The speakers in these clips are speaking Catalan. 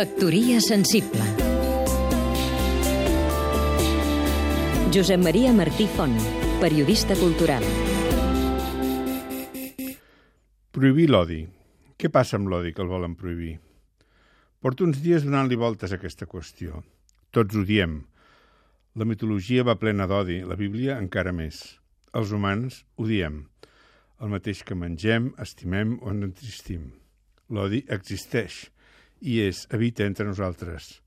Factoria sensible Josep Maria Martí Font, periodista cultural Prohibir l'odi. Què passa amb l'odi que el volen prohibir? Porto uns dies donant-li voltes a aquesta qüestió. Tots ho diem. La mitologia va plena d'odi, la Bíblia encara més. Els humans ho diem. El mateix que mengem, estimem o ens entristim. L'odi existeix i és, habita entre nosaltres.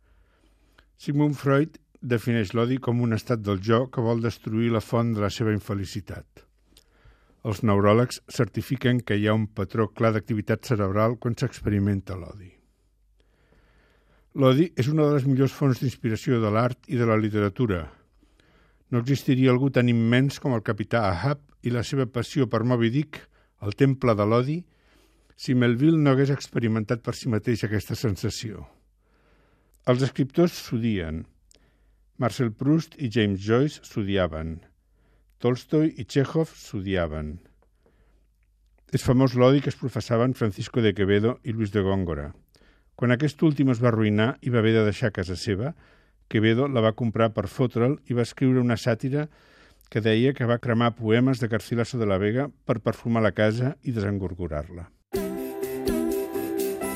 Sigmund Freud defineix l'odi com un estat del jo que vol destruir la font de la seva infelicitat. Els neuròlegs certifiquen que hi ha un patró clar d'activitat cerebral quan s'experimenta l'odi. L'odi és una de les millors fonts d'inspiració de l'art i de la literatura. No existiria algú tan immens com el capità Ahab i la seva passió per Moby Dick, el temple de l'odi, si Melville no hagués experimentat per si mateix aquesta sensació. Els escriptors s'odien. Marcel Proust i James Joyce s'odiaven. Tolstoi i Chekhov s'odiaven. És famós l'odi que es professaven Francisco de Quevedo i Luis de Góngora. Quan aquest últim es va arruïnar i va haver de deixar casa seva, Quevedo la va comprar per fotre'l i va escriure una sàtira que deia que va cremar poemes de Garcilaso de la Vega per perfumar la casa i desengorgorar-la.